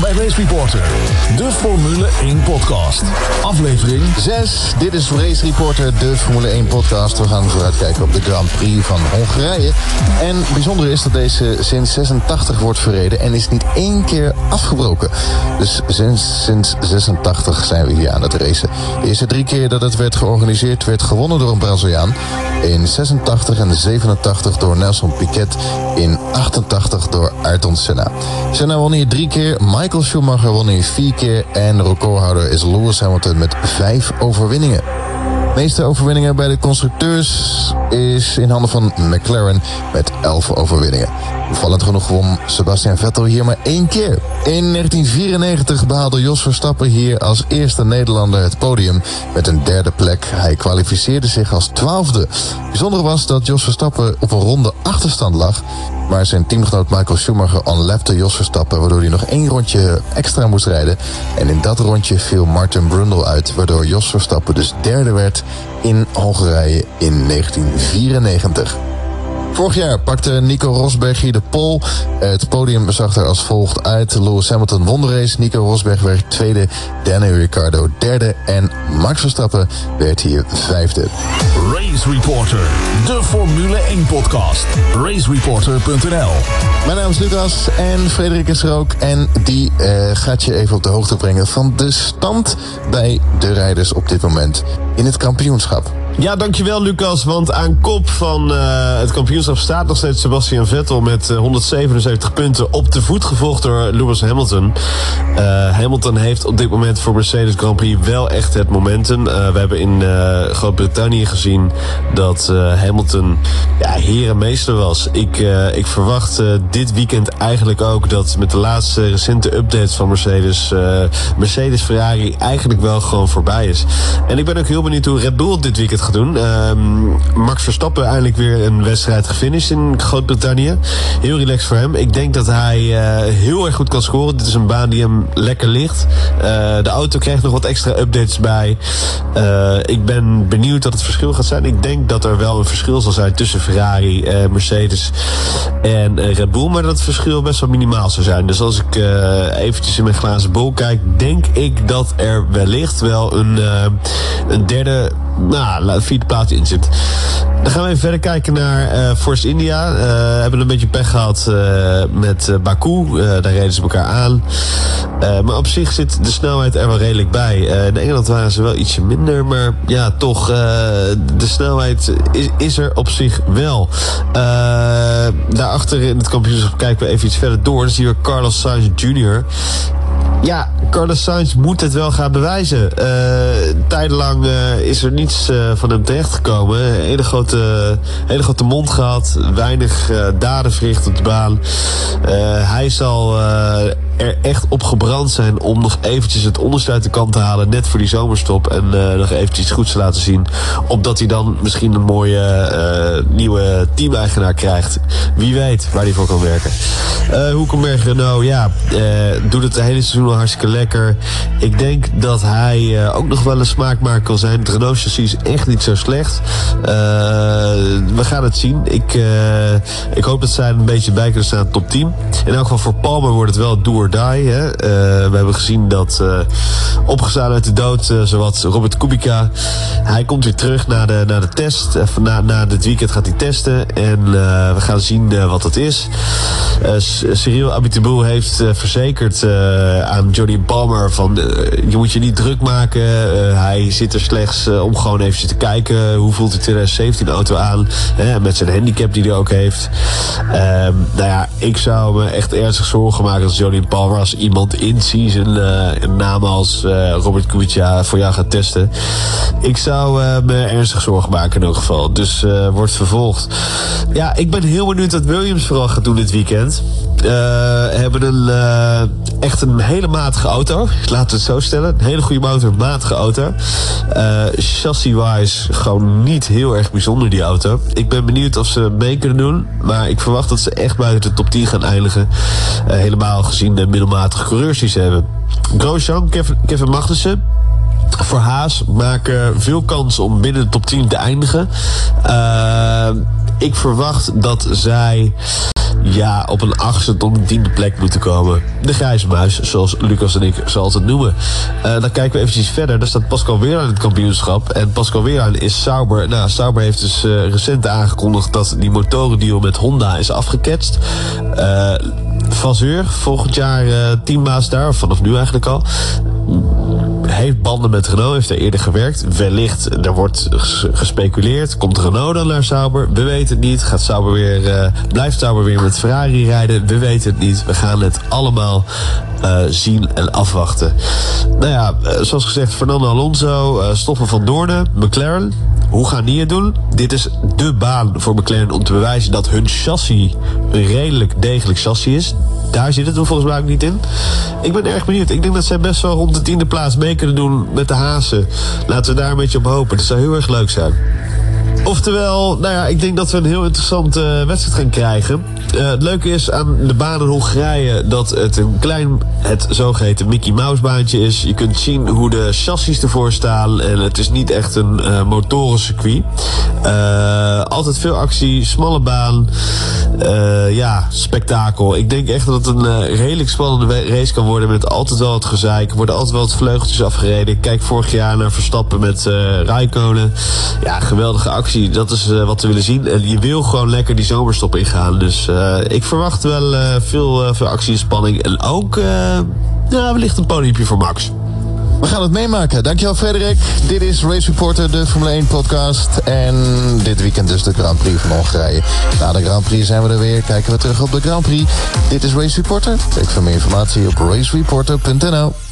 Bij Race Reporter, de Formule 1 podcast. Aflevering 6. Dit is Race Reporter, de Formule 1 podcast. We gaan vooruitkijken op de Grand Prix van Hongarije. En bijzonder is dat deze sinds 86 wordt verreden en is niet één keer afgebroken. Dus sinds, sinds 86 zijn we hier aan het racen. De eerste drie keer dat het werd georganiseerd werd gewonnen door een Braziliaan. In 86 en 87 door Nelson Piquet. In 88 door Ayrton Senna. Senna won hier drie keer, Schumacher won hier vier keer... en recordhouder is Lewis Hamilton met vijf overwinningen. De meeste overwinningen bij de constructeurs is in handen van McLaren met 11 overwinningen. Opvallend genoeg won Sebastian Vettel hier maar één keer. In 1994 behaalde Jos Verstappen hier als eerste Nederlander het podium met een derde plek. Hij kwalificeerde zich als twaalfde. Bijzonder was dat Jos Verstappen op een ronde achterstand lag. Maar zijn teamgenoot Michael Schumacher onlapte Jos Verstappen... waardoor hij nog één rondje extra moest rijden. En in dat rondje viel Martin Brundle uit... waardoor Jos Verstappen dus derde werd in Hongarije in 1994. Vorig jaar pakte Nico Rosberg hier de pole. Het podium zag er als volgt uit. Lewis Hamilton won de race. Nico Rosberg werd tweede. Daniel Ricciardo derde. En Max Verstappen werd hier vijfde. Race Reporter, de Formule 1 podcast. Racereporter.nl Mijn naam is Lucas en Frederik is er ook. En die uh, gaat je even op de hoogte brengen van de stand bij de rijders op dit moment in het kampioenschap. Ja, dankjewel Lucas. Want aan kop van uh, het kampioenschap staat nog steeds Sebastian Vettel met uh, 177 punten op de voet gevolgd door Lewis Hamilton. Uh, Hamilton heeft op dit moment voor Mercedes Grand Prix wel echt het momentum. we hebben in Groot-Brittannië gezien dat Hamilton ja, heer en meester was. Ik, ik verwacht dit weekend eigenlijk ook dat met de laatste recente updates van Mercedes, Mercedes Ferrari eigenlijk wel gewoon voorbij is. En ik ben ook heel benieuwd hoe Red Bull dit weekend doen. Um, Max Verstappen eindelijk weer een wedstrijd gefinished in Groot-Brittannië. Heel relaxed voor hem. Ik denk dat hij uh, heel erg goed kan scoren. Dit is een baan die hem lekker ligt. Uh, de auto krijgt nog wat extra updates bij. Uh, ik ben benieuwd wat het verschil gaat zijn. Ik denk dat er wel een verschil zal zijn tussen Ferrari, Mercedes en Red Bull. Maar dat het verschil best wel minimaal zou zijn. Dus als ik eventjes in mijn glazen bol kijk, denk ik dat er wellicht wel een, een derde nou, vierde plaats in zit. Dan gaan we even verder kijken naar uh, Force India. Uh, hebben een beetje pech gehad uh, met Baku. daar reden ze elkaar aan. maar op zich zit de snelheid er wel redelijk bij. in Engeland waren ze wel ietsje minder. Maar ja, toch, de snelheid is, is, er op zich wel. daarachter in het kampioenschap kijken we even iets verder door. Dan zien we Carlos Sainz Jr. Ja, Carlos Sainz moet het wel gaan bewijzen. Uh, tijdenlang uh, is er niets uh, van hem terechtgekomen. Hele grote, hele grote mond gehad. Weinig daden verricht op de baan. hij zal er echt op gebrand zijn om nog eventjes het onderste uit de kant te halen. Net voor die zomerstop. En nog eventjes goeds te laten zien. Opdat hij dan misschien een mooie nieuwe team-eigenaar krijgt. Wie weet waar hij voor kan werken. Uh, Hoekenberg Renault, ja, doet het de hele seizoen al hartstikke lekker. Ik denk dat hij ook nog wel een smaakmaker kan zijn. Het Renault chassis is echt niet zo slecht. We gaan het zien. Ik, ik hoop dat zij een beetje bij kunnen staan top 10. In elk geval voor Palmer wordt het wel do die. Hè? we hebben gezien dat opgestaan uit de dood, zowat Robert Kubica. Hij komt weer terug naar de, naar de test. na, na dit weekend gaat hij testen. En we gaan zien wat dat is. Cyril Abiteboul heeft verzekerd aan Johnny Palmer van je moet je niet druk maken. Hij zit er slechts om gewoon even te kijken hoe voelt de 2017 auto aan. met zijn handicap die hij ook heeft. Ehm, nou ja, ik zou me echt ernstig zorgen maken als Johnny Als iemand in season een naam als Robert Kubica voor jou gaat testen. Ik zou me ernstig zorgen maken in elk geval. Dus wordt vervolgd. Ja, ik ben heel benieuwd wat Williams vooral gaat doen dit weekend. hebben een echt een hele matige auto. Laten we het zo stellen. Een hele goede motor, matige auto. Chassis-wise gewoon niet heel erg bijzonder, die auto. Ik ben benieuwd of ze mee kunnen doen. Maar ik verwacht dat ze echt buiten de top 10 gaan eindigen. Helemaal gezien de middelmatige coureurs hebben. Grosjean, Kevin, Kevin Magnussen voor Haas maken veel kans om binnen de top 10 te eindigen. Uh, ik verwacht dat zij ja, op een achtste tot een tiende plek moeten komen. De grijze muis, zoals Lucas en ik ze altijd noemen. Uh, dan kijken we eventjes verder. Daar staat Pascal weer aan het kampioenschap. En Pascal Weerlaan is Sauber. Nou, Sauber heeft dus recent aangekondigd dat die motorendeal met Honda is afgeketst. Uh, Vazeur, volgend jaar teambaas daar, vanaf nu eigenlijk al heeft banden met Renault, heeft er eerder gewerkt. Wellicht, er wordt gespeculeerd. Komt Renault dan naar Sauber? We weten het niet. Gaat Sauber weer, uh, blijft Sauber weer met Ferrari rijden? We weten het niet. We gaan het allemaal uh, zien en afwachten. Nou ja, uh, zoals gezegd, Fernando Alonso, Stoffen van Doornen, McLaren. Hoe gaan die het doen? Dit is de baan voor McLaren om te bewijzen dat hun chassis een redelijk degelijk chassis is. Daar zit het volgens mij ook niet in. Ik ben erg benieuwd. Ik denk dat zij best wel rond de tiende plaats mee kunnen doen met de Hazen. Laten we daar een beetje op hopen. Dat zou heel erg leuk zijn. Oftewel, nou ja, ik denk dat we een heel interessante uh, wedstrijd gaan krijgen. Uh, het leuke is aan de baan in Hongarije dat het een klein, het zogeheten Mickey Mouse baantje is. Je kunt zien hoe de chassis ervoor staan en het is niet echt een uh, motorencircuit. altijd veel actie, smalle baan, ja, spektakel. Ik denk echt dat het een redelijk spannende race kan worden met altijd wel het gezeik. Er worden altijd wel wat vleugeltjes afgereden. Kijk vorig jaar naar Verstappen met Raikkonen. Ja, geweldige actie dat is uh, wat we willen zien. En je wil gewoon lekker die zomerstop ingaan. Dus uh, ik verwacht wel uh, veel, veel actie en spanning. En ook ja, wellicht een podiumpje voor Max. We gaan het meemaken. Dankjewel Frederik. Dit is Race Reporter, de Formule 1 podcast. En dit weekend dus de Grand Prix van Hongarije. Na de Grand Prix zijn we er weer. Kijken we terug op de Grand Prix. Dit is Race Reporter. Kijk voor meer informatie op racereporter.nl.